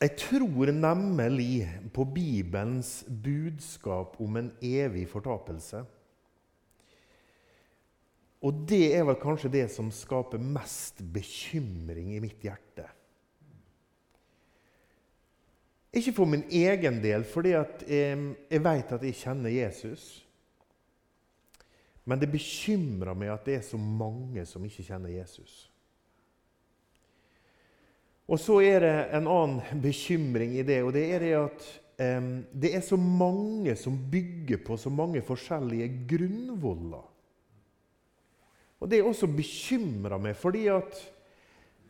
Jeg tror nemlig på Bibelens budskap om en evig fortapelse. Og det er vel kanskje det som skaper mest bekymring i mitt hjerte. Ikke for min egen del, fordi jeg, vet at jeg kjenner Jesus. Men det bekymrer meg at det er så mange som ikke kjenner Jesus. Og så er det en annen bekymring i det, og det er det at um, det er så mange som bygger på så mange forskjellige grunnvoller. Og det er også bekymra meg, fordi at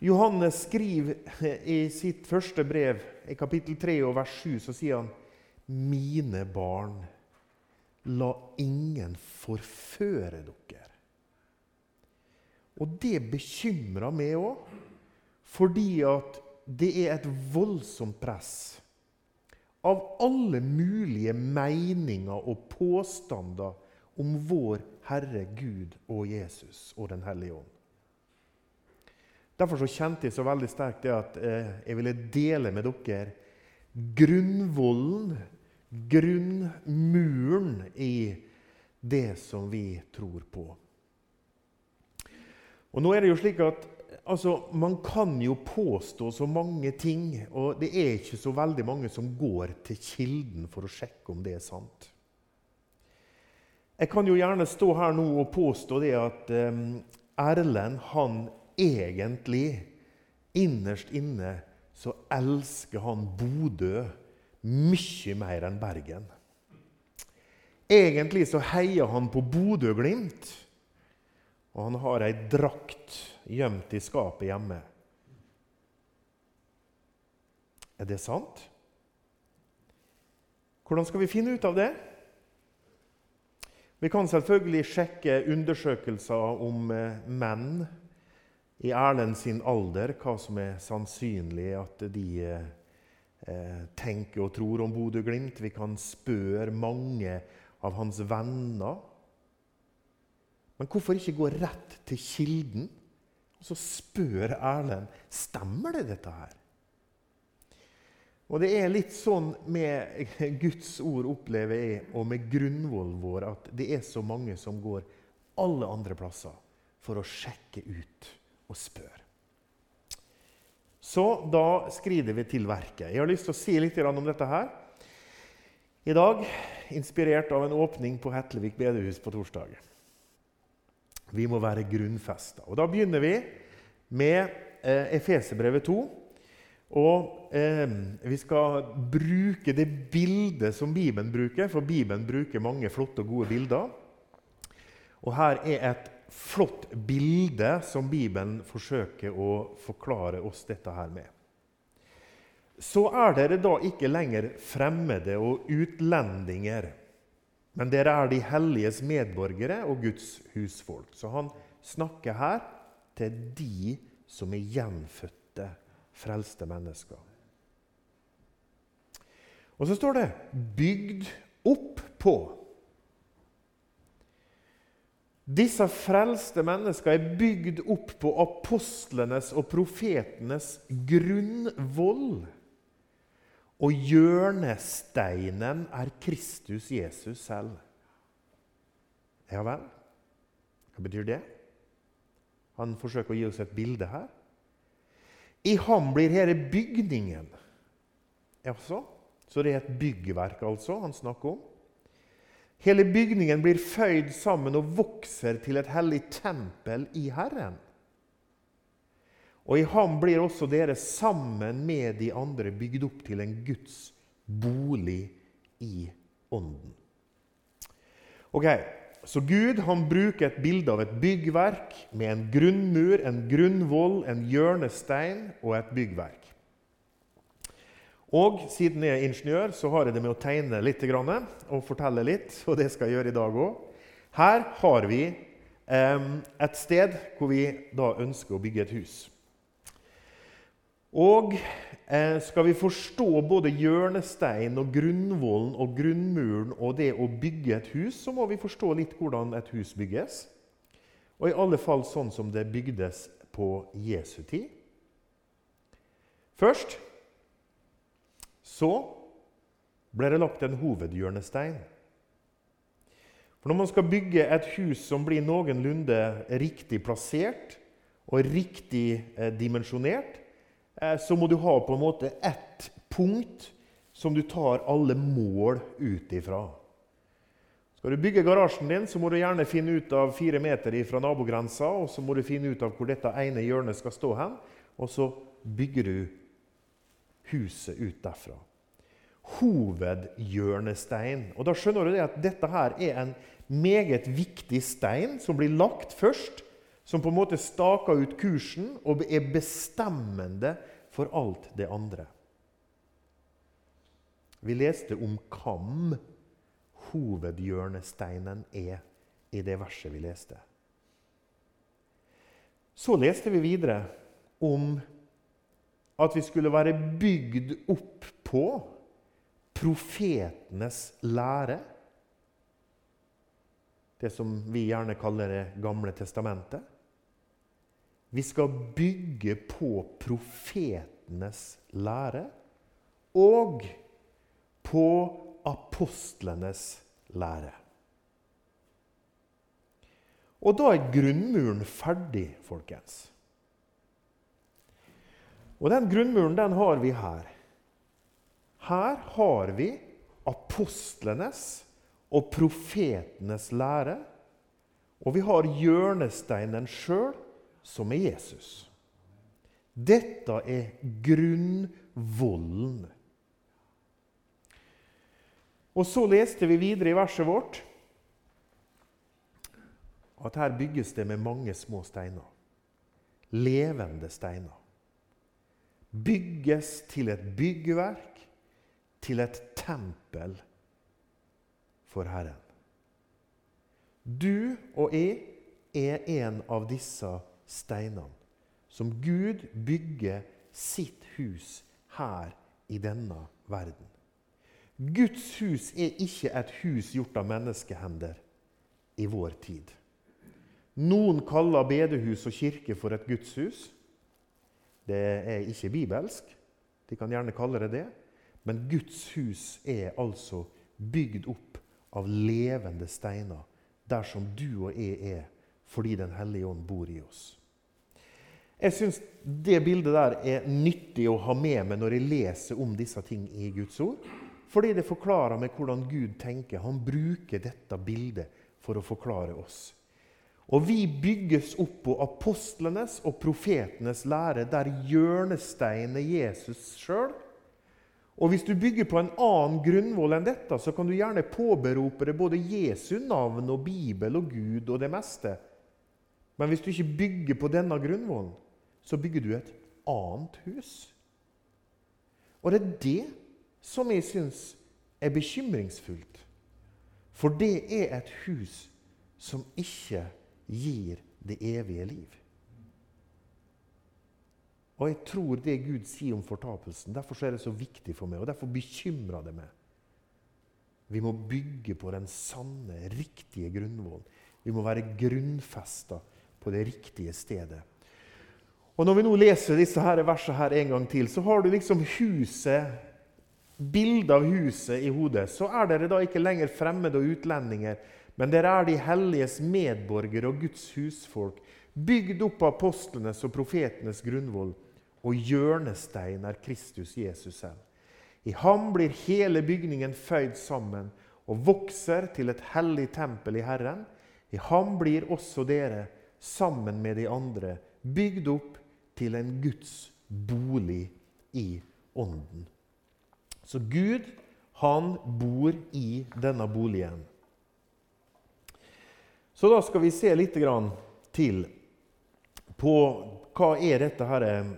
Johannes skriver i sitt første brev, i kapittel 3 og vers 7, så sier han Mine barn, la ingen forføre dere. Og det bekymrer meg òg. Fordi at det er et voldsomt press av alle mulige meninger og påstander om vår Herre Gud og Jesus og Den hellige ånd. Derfor så kjente jeg så veldig sterkt det at eh, jeg ville dele med dere grunnvollen, grunnmuren, i det som vi tror på. Og nå er det jo slik at altså, Man kan jo påstå så mange ting, og det er ikke så veldig mange som går til kilden for å sjekke om det er sant. Jeg kan jo gjerne stå her nå og påstå det at um, Erlend han egentlig, innerst inne, så elsker han Bodø mye mer enn Bergen. Egentlig så heier han på Bodø-Glimt, og han har ei drakt gjemt i skapet hjemme. Er det sant? Hvordan skal vi finne ut av det? Vi kan selvfølgelig sjekke undersøkelser om eh, menn i Erlend sin alder, hva som er sannsynlig at de eh, tenker og tror om Bodø-Glimt. Vi kan spørre mange av hans venner. Men hvorfor ikke gå rett til kilden? Og så spør Erlend stemmer det dette her. Og Det er litt sånn med Guds ord, opplever jeg, og med grunnvollen vår, at det er så mange som går alle andre plasser for å sjekke ut og spørre. Så da skrider vi til verket. Jeg har lyst til å si litt om dette her. I dag inspirert av en åpning på Hetlevik bedehus på torsdag. Vi må være grunnfesta. Da begynner vi med eh, Efesebrevet 2. Og eh, vi skal bruke det bildet som Bibelen bruker, for Bibelen bruker mange flotte og gode bilder. Og her er et flott bilde som Bibelen forsøker å forklare oss dette her med. Så er dere da ikke lenger fremmede og utlendinger men dere er de helliges medborgere og Guds husfolk. Så han snakker her til de som er gjenfødte, frelste mennesker. Og så står det 'bygd opp på'. Disse frelste mennesker er bygd opp på apostlenes og profetenes grunnvoll. Og hjørnesteinen er Kristus Jesus selv. Ja vel? Hva betyr det? Han forsøker å gi oss et bilde her. I ham blir hele bygningen. Jaså? Så det er et byggverk altså han snakker om? Hele bygningen blir føyd sammen og vokser til et hellig tempel i Herren. Og i ham blir også dere sammen med de andre bygd opp til en Guds bolig i ånden. Ok, Så Gud han bruker et bilde av et byggverk med en grunnmur, en grunnvoll, en hjørnestein og et byggverk. Og siden jeg er ingeniør, så har jeg det med å tegne litt og fortelle litt. Og det skal jeg gjøre i dag òg. Her har vi eh, et sted hvor vi da ønsker å bygge et hus. Og eh, skal vi forstå både hjørnestein og grunnvollen og grunnmuren og det å bygge et hus, så må vi forstå litt hvordan et hus bygges. Og i alle fall sånn som det bygdes på Jesu tid. Først Så ble det lagt en hovedhjørnestein. For Når man skal bygge et hus som blir noenlunde riktig plassert og riktig eh, dimensjonert, så må du ha på en måte ett punkt som du tar alle mål ut ifra. Skal du bygge garasjen din, så må du gjerne finne ut av fire meter fra nabogrensa, og så må du finne ut av hvor dette ene hjørnet skal stå hen, og så bygger du huset ut derfra. Hovedhjørnestein. Og Da skjønner du det at dette her er en meget viktig stein som blir lagt først, som på en måte staker ut kursen og er bestemmende for alt det andre. Vi leste om kam hovedhjørnesteinen er i det verset vi leste. Så leste vi videre om at vi skulle være bygd opp på profetenes lære. Det som vi gjerne kaller Det gamle testamentet. Vi skal bygge på profetenes lære og på apostlenes lære. Og da er grunnmuren ferdig, folkens. Og den grunnmuren den har vi her. Her har vi apostlenes og profetenes lære. Og vi har hjørnesteinen sjøl, som er Jesus. Dette er grunnvollen og så leste vi videre i verset vårt at her bygges det med mange små steiner. Levende steiner. Bygges til et byggverk, til et tempel for Herren. Du og jeg er en av disse steinene som Gud bygger sitt hus her i denne verden. Guds hus er ikke et hus gjort av menneskehender i vår tid. Noen kaller bedehus og kirke for et gudshus. Det er ikke bibelsk. De kan gjerne kalle det det. Men Guds hus er altså bygd opp av levende steiner, der som du og jeg er, fordi Den hellige ånd bor i oss. Jeg syns det bildet der er nyttig å ha med meg når jeg leser om disse ting i Guds ord. Fordi det forklarer meg hvordan Gud tenker. Han bruker dette bildet for å forklare oss. Og vi bygges opp på apostlenes og profetenes lære, der hjørnesteinen er Jesus sjøl. Og hvis du bygger på en annen grunnvoll enn dette, så kan du gjerne påberope deg både Jesu navn og Bibel og Gud og det meste. Men hvis du ikke bygger på denne grunnvollen, så bygger du et annet hus. Og det er det som jeg syns er bekymringsfullt. For det er et hus som ikke gir det evige liv. Og jeg tror det Gud sier om fortapelsen, derfor er det så viktig for meg, og derfor bekymrer det meg. Vi må bygge på den sanne, riktige grunnvollen. Vi må være grunnfesta på det riktige stedet. Og Når vi nå leser disse her versene her en gang til, så har du liksom huset Bildet av huset i hodet, så er dere da ikke lenger fremmede og utlendinger, men dere er de helliges medborgere og Guds husfolk, bygd opp av apostlenes og profetenes grunnvoll, og hjørnestein er Kristus Jesus selv. I ham blir hele bygningen føyd sammen og vokser til et hellig tempel i Herren. I ham blir også dere, sammen med de andre, bygd opp til en Guds bolig i Ånden. Så Gud, han bor i denne boligen. Så da skal vi se litt til på hva er dette her eh,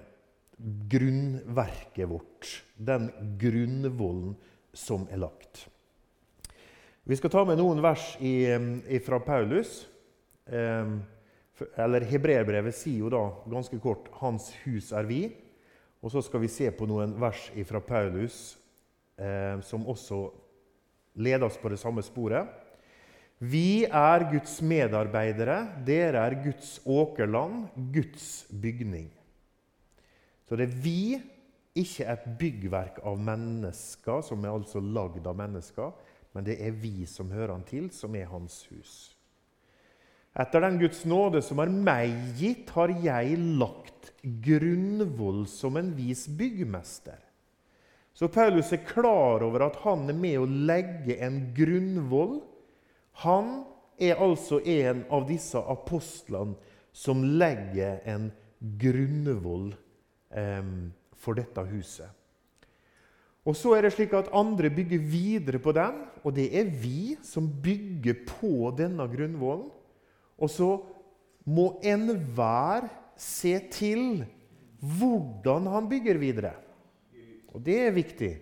grunnverket vårt. Den grunnvollen som er lagt. Vi skal ta med noen vers eh, fra Paulus. Eh, eller Hebreerbrevet sier jo da ganske kort 'Hans hus er vi'. Og så skal vi se på noen vers fra Paulus eh, som også leder oss på det samme sporet. Vi er Guds medarbeidere, dere er Guds åkerland, Guds bygning. Så det er vi ikke et byggverk av mennesker, som er altså lagd av mennesker, men det er vi som hører han til, som er hans hus. Etter den Guds nåde som er meg gitt, har jeg lagt grunnvoll som en vis byggmester. Så Paulus er klar over at han er med å legge en grunnvoll. Han er altså en av disse apostlene som legger en grunnvoll eh, for dette huset. Og så er det slik at Andre bygger videre på den, og det er vi som bygger på denne grunnvollen. Og så må enhver se til hvordan han bygger videre. Og det er viktig.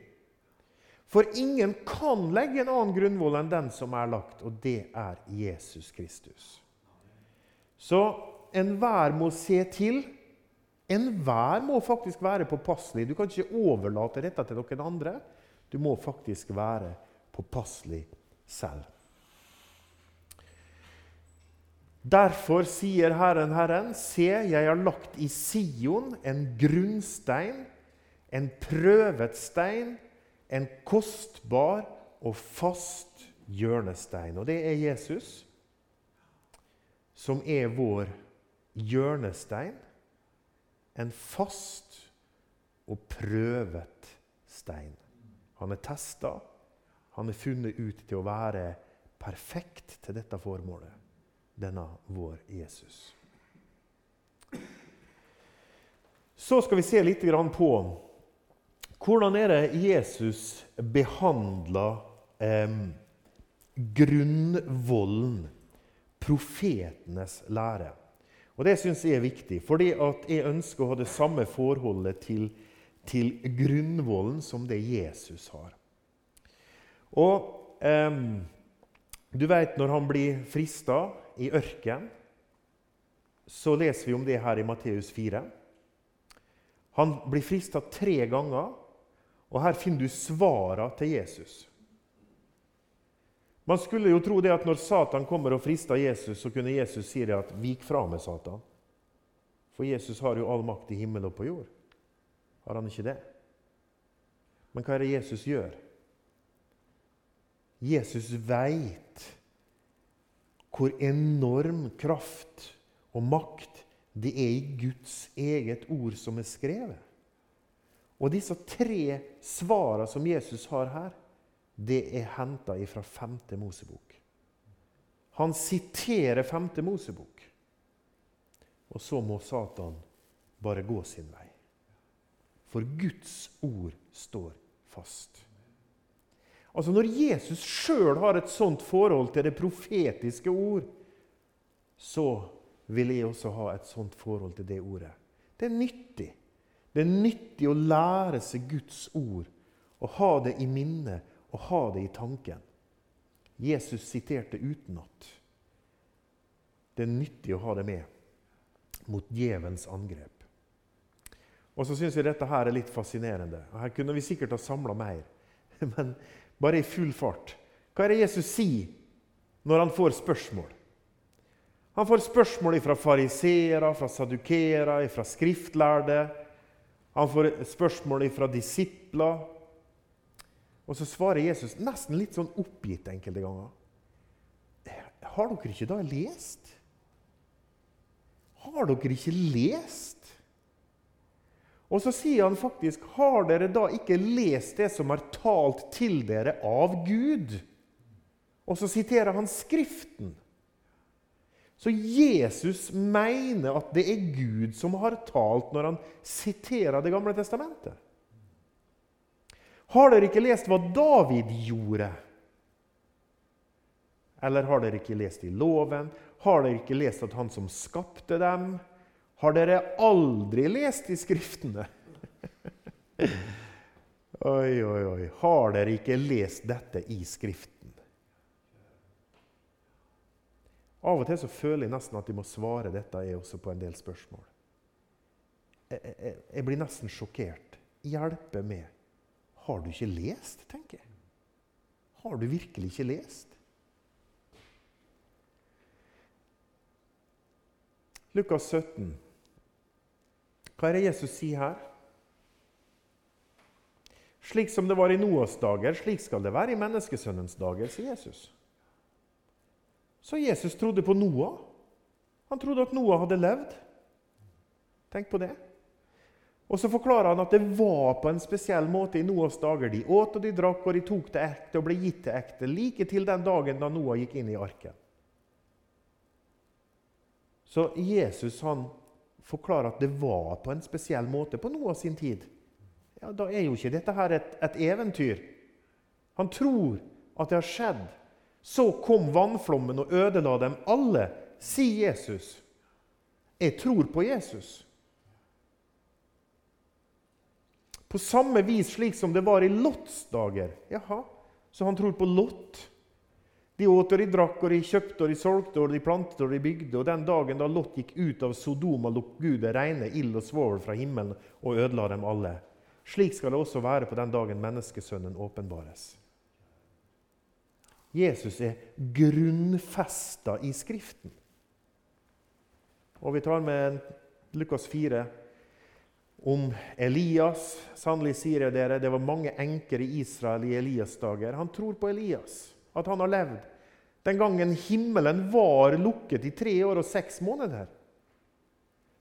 For ingen kan legge en annen grunnvoll enn den som er lagt, og det er Jesus Kristus. Så enhver må se til. Enhver må faktisk være påpasselig. Du kan ikke overlate dette til noen andre. Du må faktisk være påpasselig selv. Derfor sier Herren, Herren, se, jeg har lagt i Sion en grunnstein en prøvet stein, en kostbar og fast hjørnestein. Og det er Jesus, som er vår hjørnestein. En fast og prøvet stein. Han er testa. Han er funnet ut til å være perfekt til dette formålet. Denne vår Jesus. Så skal vi se litt på hvordan er det Jesus behandler eh, grunnvollen, profetenes lære? Og Det syns jeg er viktig, fordi jeg ønsker å ha det samme forholdet til, til grunnvollen som det Jesus har. Og eh, Du vet når han blir frista i ørken, så leser vi om det her i Matteus 4. Han blir frista tre ganger og her finner du svara til Jesus. Man skulle jo tro det at når Satan kommer og frister Jesus, så kunne Jesus si det at 'vik fra med Satan'. For Jesus har jo all makt i himmel og på jord. Har han ikke det? Men hva er det Jesus gjør? Jesus veit hvor enorm kraft og makt det er i Guds eget ord som er skrevet. Og disse tre svarene som Jesus har her, det er henta fra 5. Mosebok. Han siterer 5. Mosebok. Og så må Satan bare gå sin vei. For Guds ord står fast. Altså Når Jesus sjøl har et sånt forhold til det profetiske ord, så vil jeg også ha et sånt forhold til det ordet. Det er nyttig. Det er nyttig å lære seg Guds ord og ha det i minnet og ha det i tanken. Jesus siterte utenat. Det er nyttig å ha det med mot djevelens angrep. Og så syns jeg dette her er litt fascinerende. Her kunne vi sikkert ha samla mer, men bare i full fart. Hva er det Jesus sier når han får spørsmål? Han får spørsmål fra fariseere, fra sadukere, fra skriftlærde han får spørsmål fra disipler. Og så svarer Jesus nesten litt sånn oppgitt enkelte ganger. Har dere ikke da lest? Har dere ikke lest? Og så sier han faktisk, har dere da ikke lest det som er talt til dere av Gud? Og så siterer han Skriften. Så Jesus mener at det er Gud som har talt når han siterer Det gamle testamentet. Har dere ikke lest hva David gjorde? Eller har dere ikke lest i loven? Har dere ikke lest at han som skapte dem? Har dere aldri lest i Skriftene? oi, oi, oi. Har dere ikke lest dette i Skriften? Av og til så føler jeg nesten at jeg må svare dette jeg også på en del spørsmål. Jeg, jeg, jeg blir nesten sjokkert. Hjelpe meg. Har du ikke lest, tenker jeg. Har du virkelig ikke lest? Lukas 17. Hva er det Jesus sier her? Slik som det var i Noas dager, slik skal det være i menneskesønnens dager, sier Jesus. Så Jesus trodde på Noah. Han trodde at Noah hadde levd. Tenk på det. Og Så forklarer han at det var på en spesiell måte i Noas dager. De åt og de drakk, og de tok det ekte og ble gitt det ekte, like til den dagen da Noah gikk inn i arken. Så Jesus han forklarer at det var på en spesiell måte på Noah sin tid ja, da er jo ikke dette her et, et eventyr. Han tror at det har skjedd. Så kom vannflommen og ødela dem alle, sier Jesus. Jeg tror på Jesus. På samme vis slik som det var i Lots dager. Jaha, så han tror på Lot. De åt og de drakk, og de kjøpte og de solgte og de plantet og de bygde. Og den dagen da Lot gikk ut av Sodoma, lot Gud det regne ild og svovel fra himmelen og ødela dem alle. Slik skal det også være på den dagen menneskesønnen åpenbares. Jesus er grunnfesta i Skriften. Og vi tar med Lukas 4 om Elias. Sannelig sier jeg dere, det var mange enker i Israel i Elias' dager. Han tror på Elias, at han har levd. Den gangen himmelen var lukket i tre år og seks måneder.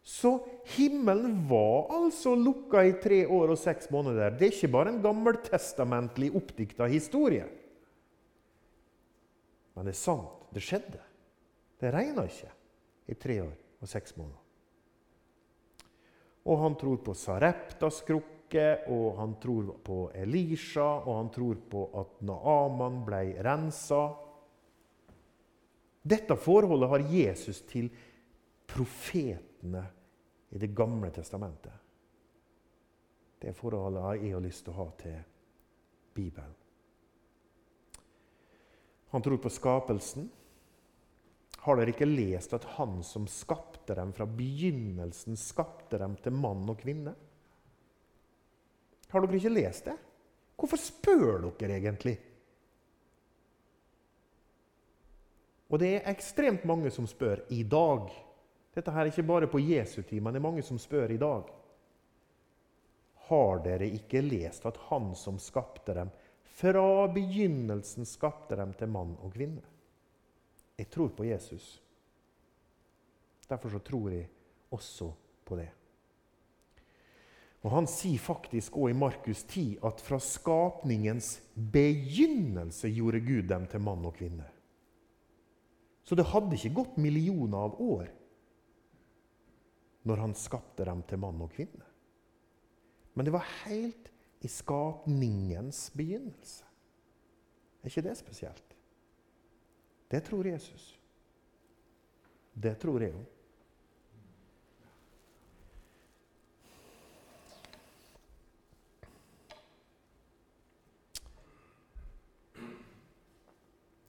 Så himmelen var altså lukka i tre år og seks måneder. Det er ikke bare en gammeltestamentlig oppdikta historie. Men det er sant. Det skjedde. Det regna ikke i tre år og seks måneder. Og han tror på Sareptas krukke, og han tror på Elisha, og han tror på at Naaman ble rensa. Dette forholdet har Jesus til profetene i Det gamle testamentet. Det forholdet har jeg lyst til å ha til Bibelen. Han tror på skapelsen. Har dere ikke lest at han som skapte dem fra begynnelsen, skapte dem til mann og kvinne? Har dere ikke lest det? Hvorfor spør dere egentlig? Og det er ekstremt mange som spør i dag. Dette her er ikke bare på Jesu tid, men det er mange som spør i dag. Har dere ikke lest at Han som skapte dem, fra begynnelsen skapte dem til mann og kvinne? Jeg tror på Jesus. Derfor så tror jeg også på det. Og Han sier faktisk også i Markus 10 at fra skapningens begynnelse gjorde Gud dem til mann og kvinne. Så det hadde ikke gått millioner av år når han skapte dem til mann og kvinne. Men det var helt i skapningens begynnelse. Er ikke det spesielt? Det tror Jesus. Det tror jeg òg.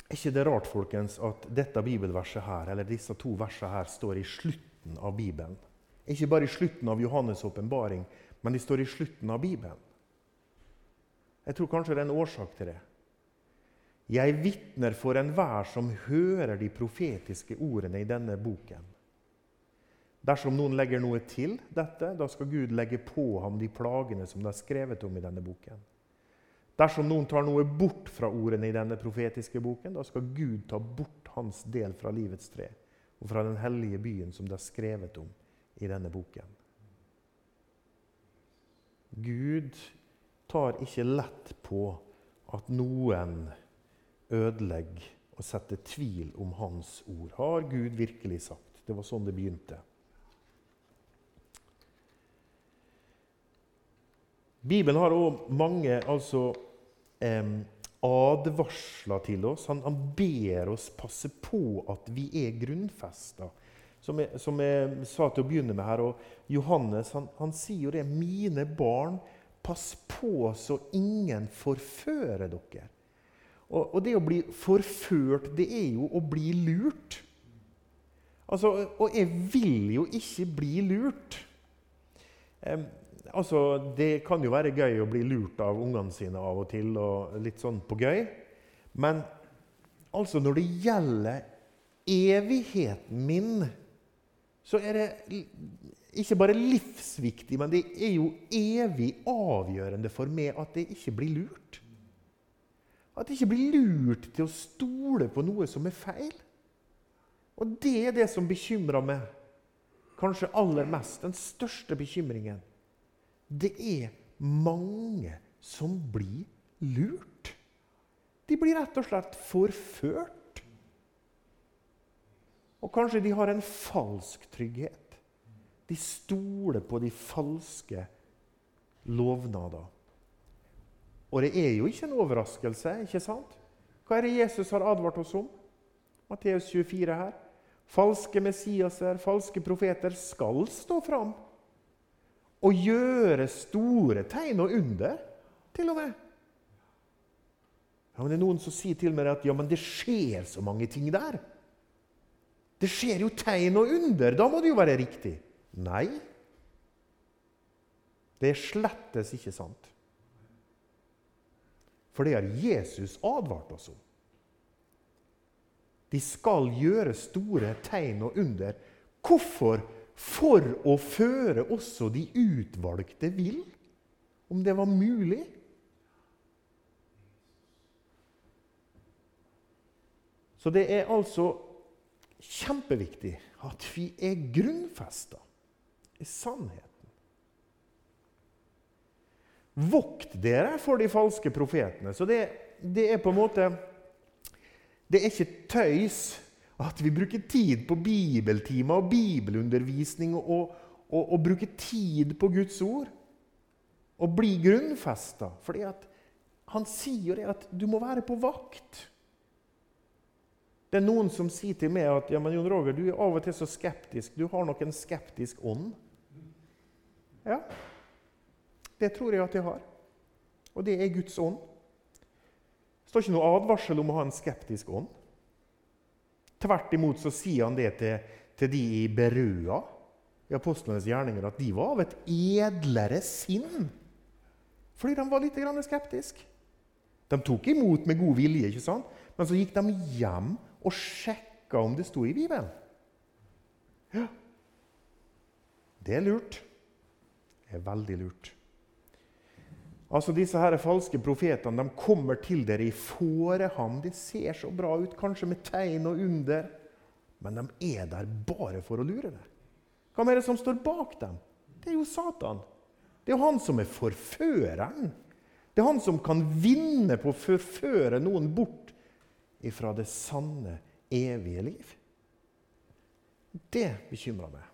Er ikke det rart folkens, at dette bibelverset her, eller disse to versene her står i slutten av Bibelen? Ikke bare i slutten av Johannes' åpenbaring, men de står i slutten av Bibelen. Jeg tror kanskje det er en årsak til det. Jeg vitner for enhver som hører de profetiske ordene i denne boken. Dersom noen legger noe til dette, da skal Gud legge på ham de plagene som det er skrevet om i denne boken. Dersom noen tar noe bort fra ordene i denne profetiske boken, da skal Gud ta bort hans del fra livets tre og fra den hellige byen som det er skrevet om i denne boken. Gud tar ikke lett på at noen ødelegger og setter tvil om hans ord. Har Gud virkelig sagt? Det var sånn det begynte. Bibelen har òg mange altså, eh, advarsler til oss. Han, han, ber oss passe på at vi er grunnfesta som som jeg, sa til å begynne med her. Og Johannes han, han sier jo det. 'Mine barn, pass på så ingen forfører dere'. Og, og, det å bli forført, det er jo å bli lurt. Altså, og jeg vil jo ikke bli lurt. Eh, altså, det kan jo være gøy å bli lurt av ungene sine av og til, og litt sånn på gøy. Men altså, når det gjelder evigheten min så er det ikke bare livsviktig, men det er jo evig avgjørende for meg at jeg ikke blir lurt. At jeg ikke blir lurt til å stole på noe som er feil. Og det er det som bekymrer meg kanskje aller mest. Den største bekymringen. Det er mange som blir lurt. De blir rett og slett forført. Og kanskje de har en falsk trygghet. De stoler på de falske lovnader. Og det er jo ikke en overraskelse, ikke sant? Hva er det Jesus har advart oss om? Matteus 24 her. Falske Messiaser, falske profeter skal stå fram og gjøre store tegn og under, til og med. Ja, men Det er noen som sier til meg at ja, men det skjer så mange ting der. Det skjer jo tegn og under. Da må det jo være riktig. Nei. Det er slettes ikke sant. For det har Jesus advart oss om. De skal gjøre store tegn og under. Hvorfor? For å føre også de utvalgte vill, om det var mulig. Så det er altså kjempeviktig at vi er grunnfesta i sannheten. Vokt dere for de falske profetene. Så det, det er på en måte Det er ikke tøys at vi bruker tid på bibeltimer og bibelundervisning og, og, og bruker tid på Guds ord. Og blir grunnfesta. Fordi han sier jo det at du må være på vakt. Det er noen som sier til meg at ja, men Jon Roger, du er av og til så skeptisk. Du har nok en skeptisk ånd. Ja, det tror jeg at jeg har. Og det er Guds ånd. Det står ikke noe advarsel om å ha en skeptisk ånd. Tvert imot så sier han det til, til de i Berøa, i apostlenes gjerninger, at de var av et edlere sinn. Fordi de var litt skeptiske. De tok imot med god vilje, ikke sant? men så gikk de hjem og sjekka om det sto i Bibelen. Ja. Det er lurt. Det er veldig lurt. Altså Disse her falske profetene de kommer til dere i fåreham. De ser så bra ut, kanskje med tegn og under. Men de er der bare for å lure deg. Hvem er det som står bak dem? Det er jo Satan. Det er jo han som er forføreren. Det er han som kan vinne på å forføre noen bort ifra det sanne, evige liv. Det bekymrer meg.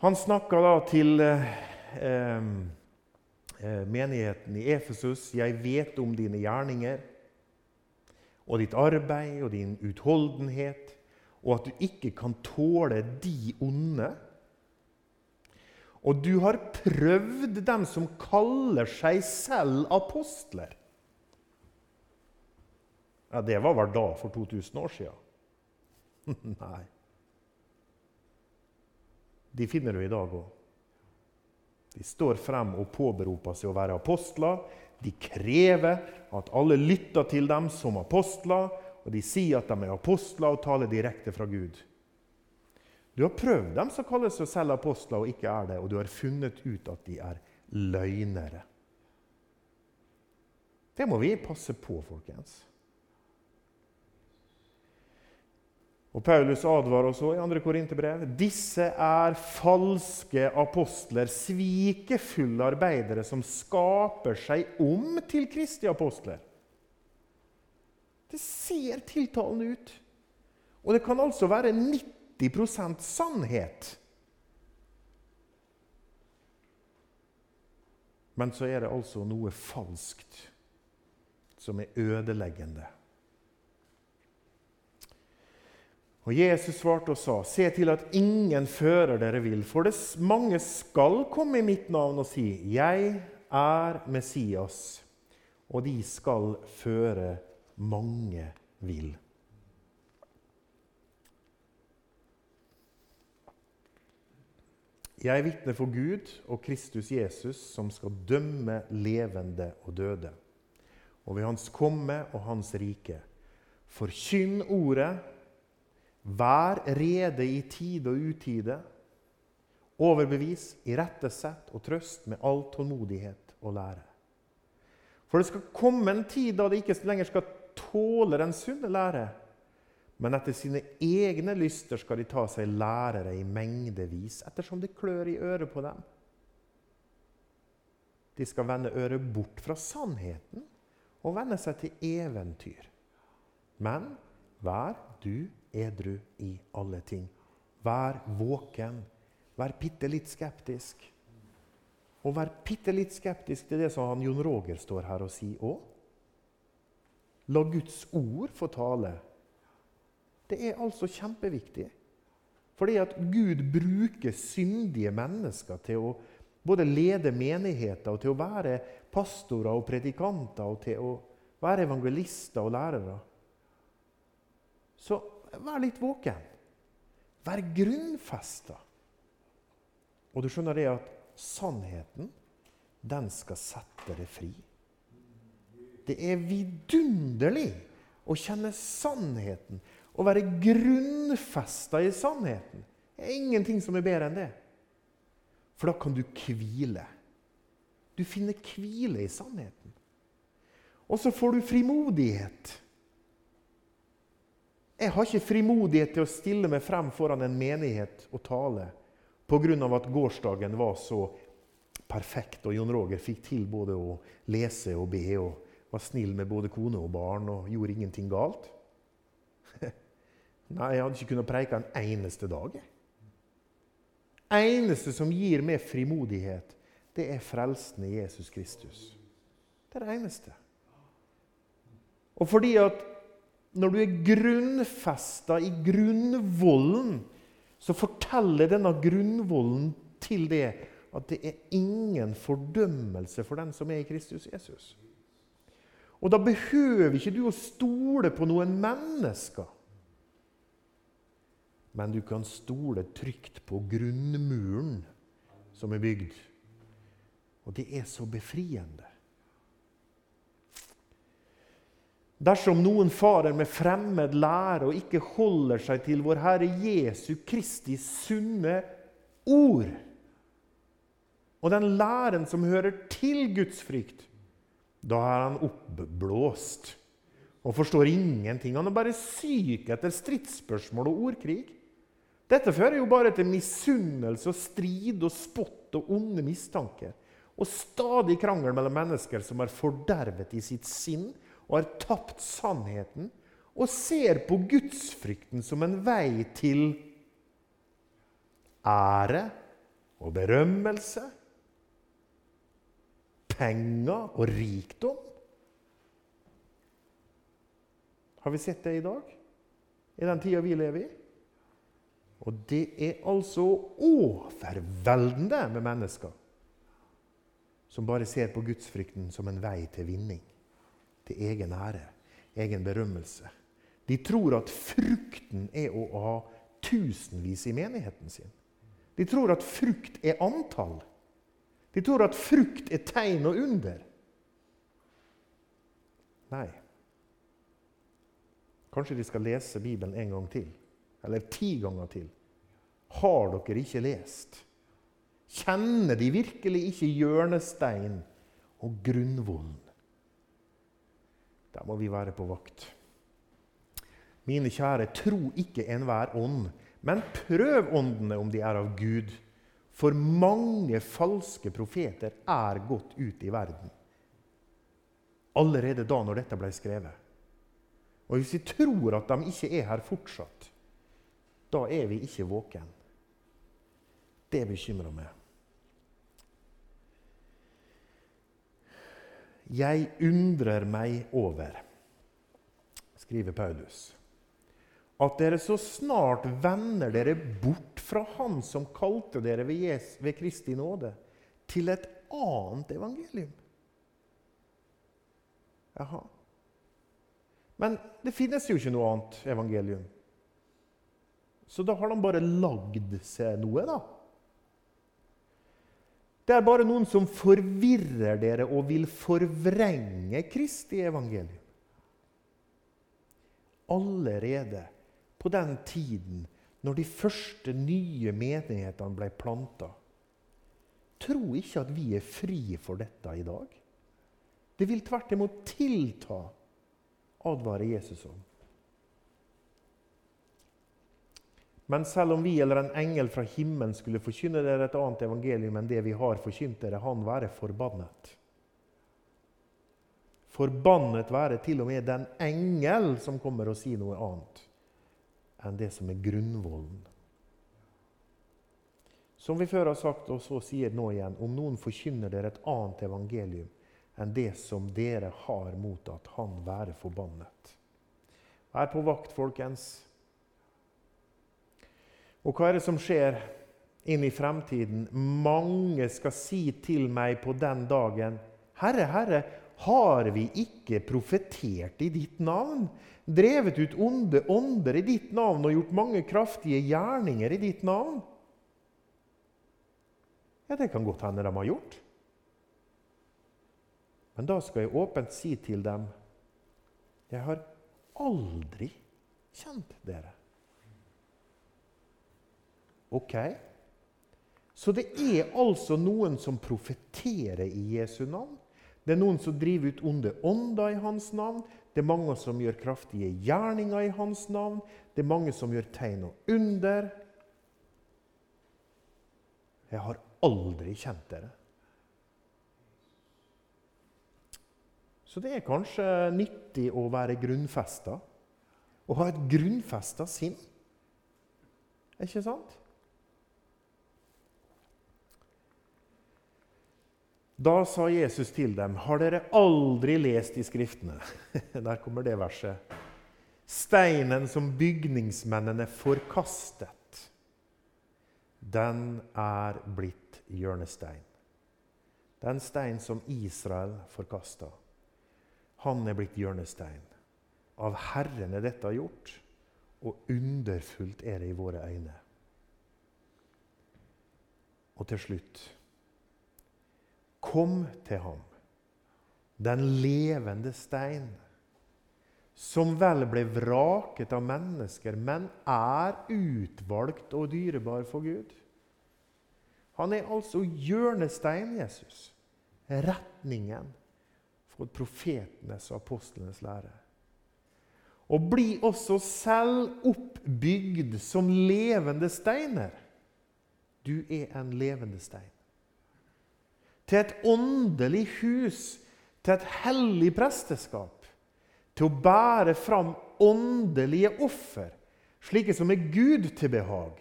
Han snakka da til eh, eh, menigheten i Efesus. 'Jeg vet om dine gjerninger og ditt arbeid og din utholdenhet,' 'og at du ikke kan tåle de onde.' Og du har prøvd dem som kaller seg selv apostler. Ja, Det var vel da, for 2000 år siden? Nei. De finner du i dag òg. De står frem og påberoper seg å være apostler. De krever at alle lytter til dem som apostler, og de sier at de er apostler og taler direkte fra Gud. Du har prøvd dem som kaller seg selv apostler og ikke er det, og du har funnet ut at de er løgnere. Det må vi passe på, folkens. Og Paulus advarer også i 2. Korinterbrev disse er falske apostler, svikefulle arbeidere som skaper seg om til Kristi apostler. Det ser tiltalende ut. Og det kan altså være 90% sannhet. Men så er det altså noe falskt som er ødeleggende. Og Jesus svarte og sa, Se til at ingen fører dere vil, for det mange skal komme i mitt navn og si, Jeg er Messias, og de skal føre mange vil. Jeg vitner for Gud og Kristus Jesus, som skal dømme levende og døde. Og ved Hans komme og Hans rike. Forkynn ordet Vær rede i tide og utide. Overbevis, irettesett og trøst med all tålmodighet og lære. For det skal komme en tid da de ikke lenger skal tåle den sunne lære, men etter sine egne lyster skal de ta seg lærere i mengdevis, ettersom det klør i øret på dem. De skal vende øret bort fra sannheten og vende seg til eventyr. Men vær du edru i alle ting. Vær våken. Vær bitte litt skeptisk. Og vær bitte litt skeptisk til det som han Jon Roger står her og sier òg. La Guds ord få tale. Det er altså kjempeviktig. Fordi at Gud bruker syndige mennesker til å både lede menigheter og til å være pastorer og predikanter og til å være evangelister og lærere. Så vær litt våken. Vær grunnfesta. Og du skjønner det at sannheten, den skal sette deg fri. Det er vidunderlig å kjenne sannheten, å være grunnfesta i sannheten. Det er ingenting som er bedre enn det. For da kan du hvile. Du finner hvile i sannheten. Og så får du frimodighet. Jeg har ikke frimodighet til å stille meg frem foran en menighet og tale pga. at gårsdagen var så perfekt, og Jon Roger fikk til både å lese og be og var snill med både kone og barn og gjorde ingenting galt. Nei, jeg hadde ikke kunnet preike en eneste dag. eneste som gir meg frimodighet, det er frelsen i Jesus Kristus. Det er det eneste. Og fordi at når du er grunnfesta i grunnvollen, så forteller denne grunnvollen til det at det er ingen fordømmelse for den som er i Kristus Jesus. Og da behøver ikke du å stole på noen mennesker. Men du kan stole trygt på grunnmuren som er bygd. Og det er så befriende. Dersom noen farer med fremmed lære og ikke holder seg til vår Herre Jesu Kristi sunne ord, og den læren som hører til Guds frykt, da er han oppblåst og forstår ingenting. Han er bare syk etter stridsspørsmål og ordkrig. Dette fører jo bare til misunnelse og strid og spott og onde mistanker. Og stadig krangel mellom mennesker som er fordervet i sitt sinn og har tapt sannheten, og ser på gudsfrykten som en vei til ære og berømmelse, penger og rikdom. Har vi sett det i dag? I den tida vi lever i? Og det er altså overveldende med mennesker som bare ser på gudsfrykten som en vei til vinning til egen ære, egen berømmelse. De tror at frukten er å ha tusenvis i menigheten sin. De tror at frukt er antall. De tror at frukt er tegn og under. Nei. Kanskje de skal lese Bibelen en gang til. Eller ti ganger til. Har dere ikke lest? Kjenner de virkelig ikke hjørnestein og grunnvollen? Da må vi være på vakt. Mine kjære, tro ikke enhver ånd, men prøv åndene om de er av Gud. For mange falske profeter er gått ut i verden. Allerede da når dette ble skrevet. Og hvis vi tror at de ikke er her fortsatt, da er vi ikke våken. Det bekymrer meg. Jeg undrer meg over, skriver Paulus, at dere så snart vender dere bort fra Han som kalte dere ved, Jes ved Kristi nåde, til et annet evangelium. Jaha. Men det finnes jo ikke noe annet evangelium. Så da har de bare lagd seg noe, da. Det er bare noen som forvirrer dere og vil forvrenge Kristi evangelium. Allerede på den tiden når de første nye menighetene ble planta. Tro ikke at vi er fri for dette i dag. Det vil tvert imot tilta, advarer Jesus om. Men selv om vi eller en engel fra himmelen skulle forkynne dere et annet evangelium enn det vi har forkynt dere, han være forbannet. Forbannet være til og med den engel som kommer og sier noe annet enn det som er grunnvollen. Som vi før har sagt, og så sier nå igjen, om noen forkynner dere et annet evangelium enn det som dere har mottatt, han være forbannet. Vær på vakt, folkens. Og hva er det som skjer inn i fremtiden? Mange skal si til meg på den dagen Herre, Herre, har vi ikke profetert i ditt navn? Drevet ut onde ånder i ditt navn og gjort mange kraftige gjerninger i ditt navn? Ja, det kan godt hende de har gjort. Men da skal jeg åpent si til dem Jeg har aldri kjent dere. Ok? Så det er altså noen som profeterer i Jesu navn. Det er noen som driver ut onde ånder i hans navn. Det er mange som gjør kraftige gjerninger i hans navn. Det er mange som gjør tegn og under. Jeg har aldri kjent dere. Så det er kanskje nyttig å være grunnfesta. Å ha et grunnfesta sinn. Ikke sant? Da sa Jesus til dem, 'Har dere aldri lest i Skriftene?' Der kommer det verset. Steinen som bygningsmennene forkastet, den er blitt hjørnestein. Den stein som Israel forkasta, han er blitt hjørnestein. Av Herren er dette gjort, og underfullt er det i våre øyne. Og til slutt Kom til ham, den levende stein, som vel ble vraket av mennesker, men er utvalgt og dyrebar for Gud. Han er altså hjørnestein, Jesus. Retningen for profetenes og apostlenes lære. Og bli også selv oppbygd som levende steiner. Du er en levende stein til et åndelig hus, til et hellig presteskap, til å bære fram åndelige offer, slike som er Gud til behag,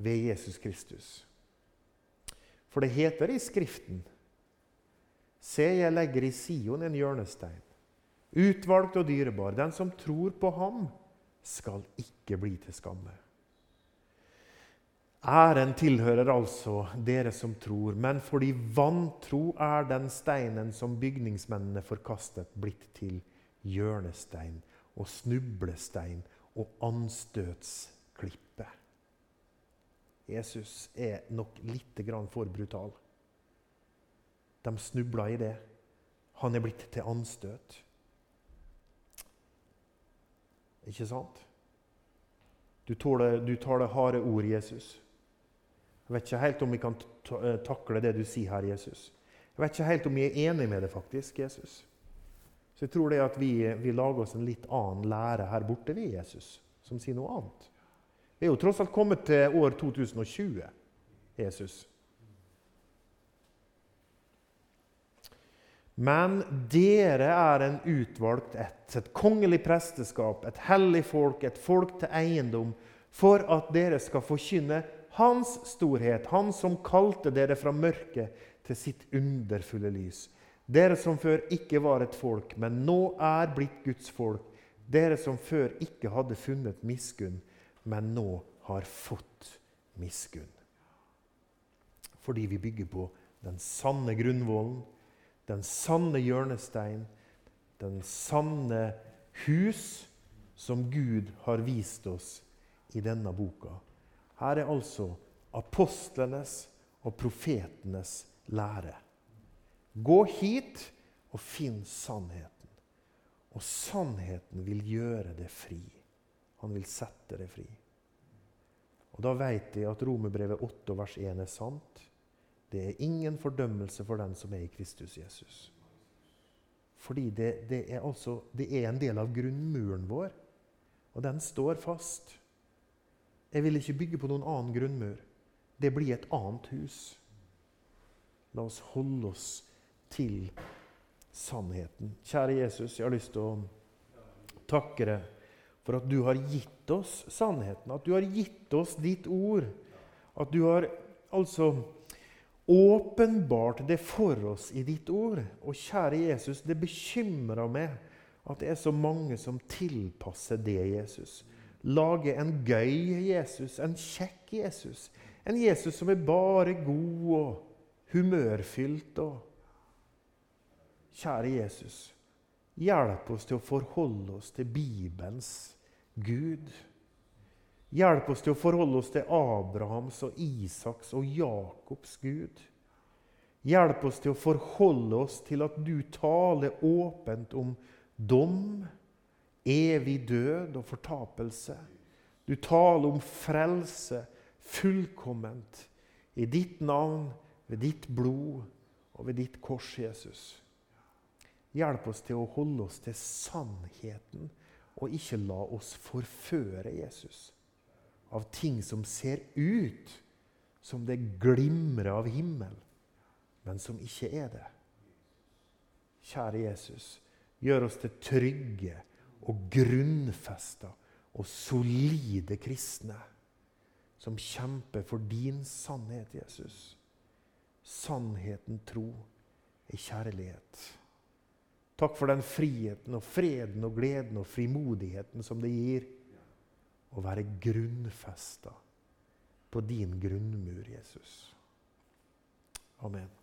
ved Jesus Kristus. For det heter i Skriften Se, jeg legger i Sion en hjørnestein, utvalgt og dyrebar. Den som tror på ham, skal ikke bli til skamme. Æren tilhører altså dere som tror, men fordi vantro er den steinen som bygningsmennene forkastet, blitt til hjørnestein og snublestein og anstøtsklippe. Jesus er nok litt for brutal. De snubla i det. Han er blitt til anstøt. Ikke sant? Du, tåler, du tar det harde ord, Jesus. Jeg vet ikke helt om vi kan eh, takle det du sier her, Jesus. Jeg vet ikke helt om vi er enig med det, faktisk, Jesus. Så jeg tror det at vi, vi lager oss en litt annen lære her borte, vi, Jesus, som sier noe annet. Vi er jo tross alt kommet til år 2020, Jesus. Men dere er en utvalgt ett, et kongelig presteskap, et hellig folk, et folk til eiendom, for at dere skal forkynne hans storhet, han som kalte dere fra mørket til sitt underfulle lys. Dere som før ikke var et folk, men nå er blitt Guds folk. Dere som før ikke hadde funnet miskunn, men nå har fått miskunn. Fordi vi bygger på den sanne grunnvollen, den sanne hjørnestein, den sanne hus som Gud har vist oss i denne boka. Her er altså apostlenes og profetenes lære. Gå hit og finn sannheten. Og sannheten vil gjøre det fri. Han vil sette deg fri. Og Da vet jeg at Romerbrevet 8 vers 1 er sant. Det er ingen fordømmelse for den som er i Kristus Jesus. Fordi det, det, er, altså, det er en del av grunnmuren vår, og den står fast. Jeg vil ikke bygge på noen annen grunnmur. Det blir et annet hus. La oss holde oss til sannheten. Kjære Jesus, jeg har lyst til å takke deg for at du har gitt oss sannheten. At du har gitt oss ditt ord. At du har altså åpenbart det for oss i ditt ord. Og kjære Jesus, det bekymrer meg at det er så mange som tilpasser det, Jesus. Lage en gøy Jesus, en kjekk Jesus. En Jesus som er bare god og humørfylt. og Kjære Jesus, hjelp oss til å forholde oss til Bibelens Gud. Hjelp oss til å forholde oss til Abrahams og Isaks og Jakobs Gud. Hjelp oss til å forholde oss til at du taler åpent om dom, evig død og fortapelse. Du taler om frelse fullkomment i ditt navn, ved ditt blod og ved ditt kors, Jesus. Hjelp oss til å holde oss til sannheten og ikke la oss forføre Jesus av ting som ser ut som det glimrer av himmel, men som ikke er det. Kjære Jesus, gjør oss til trygge og grunnfesta og solide kristne som kjemper for din sannhet, Jesus. Sannheten tro er kjærlighet. Takk for den friheten og freden og gleden og frimodigheten som det gir å være grunnfesta på din grunnmur, Jesus. Amen.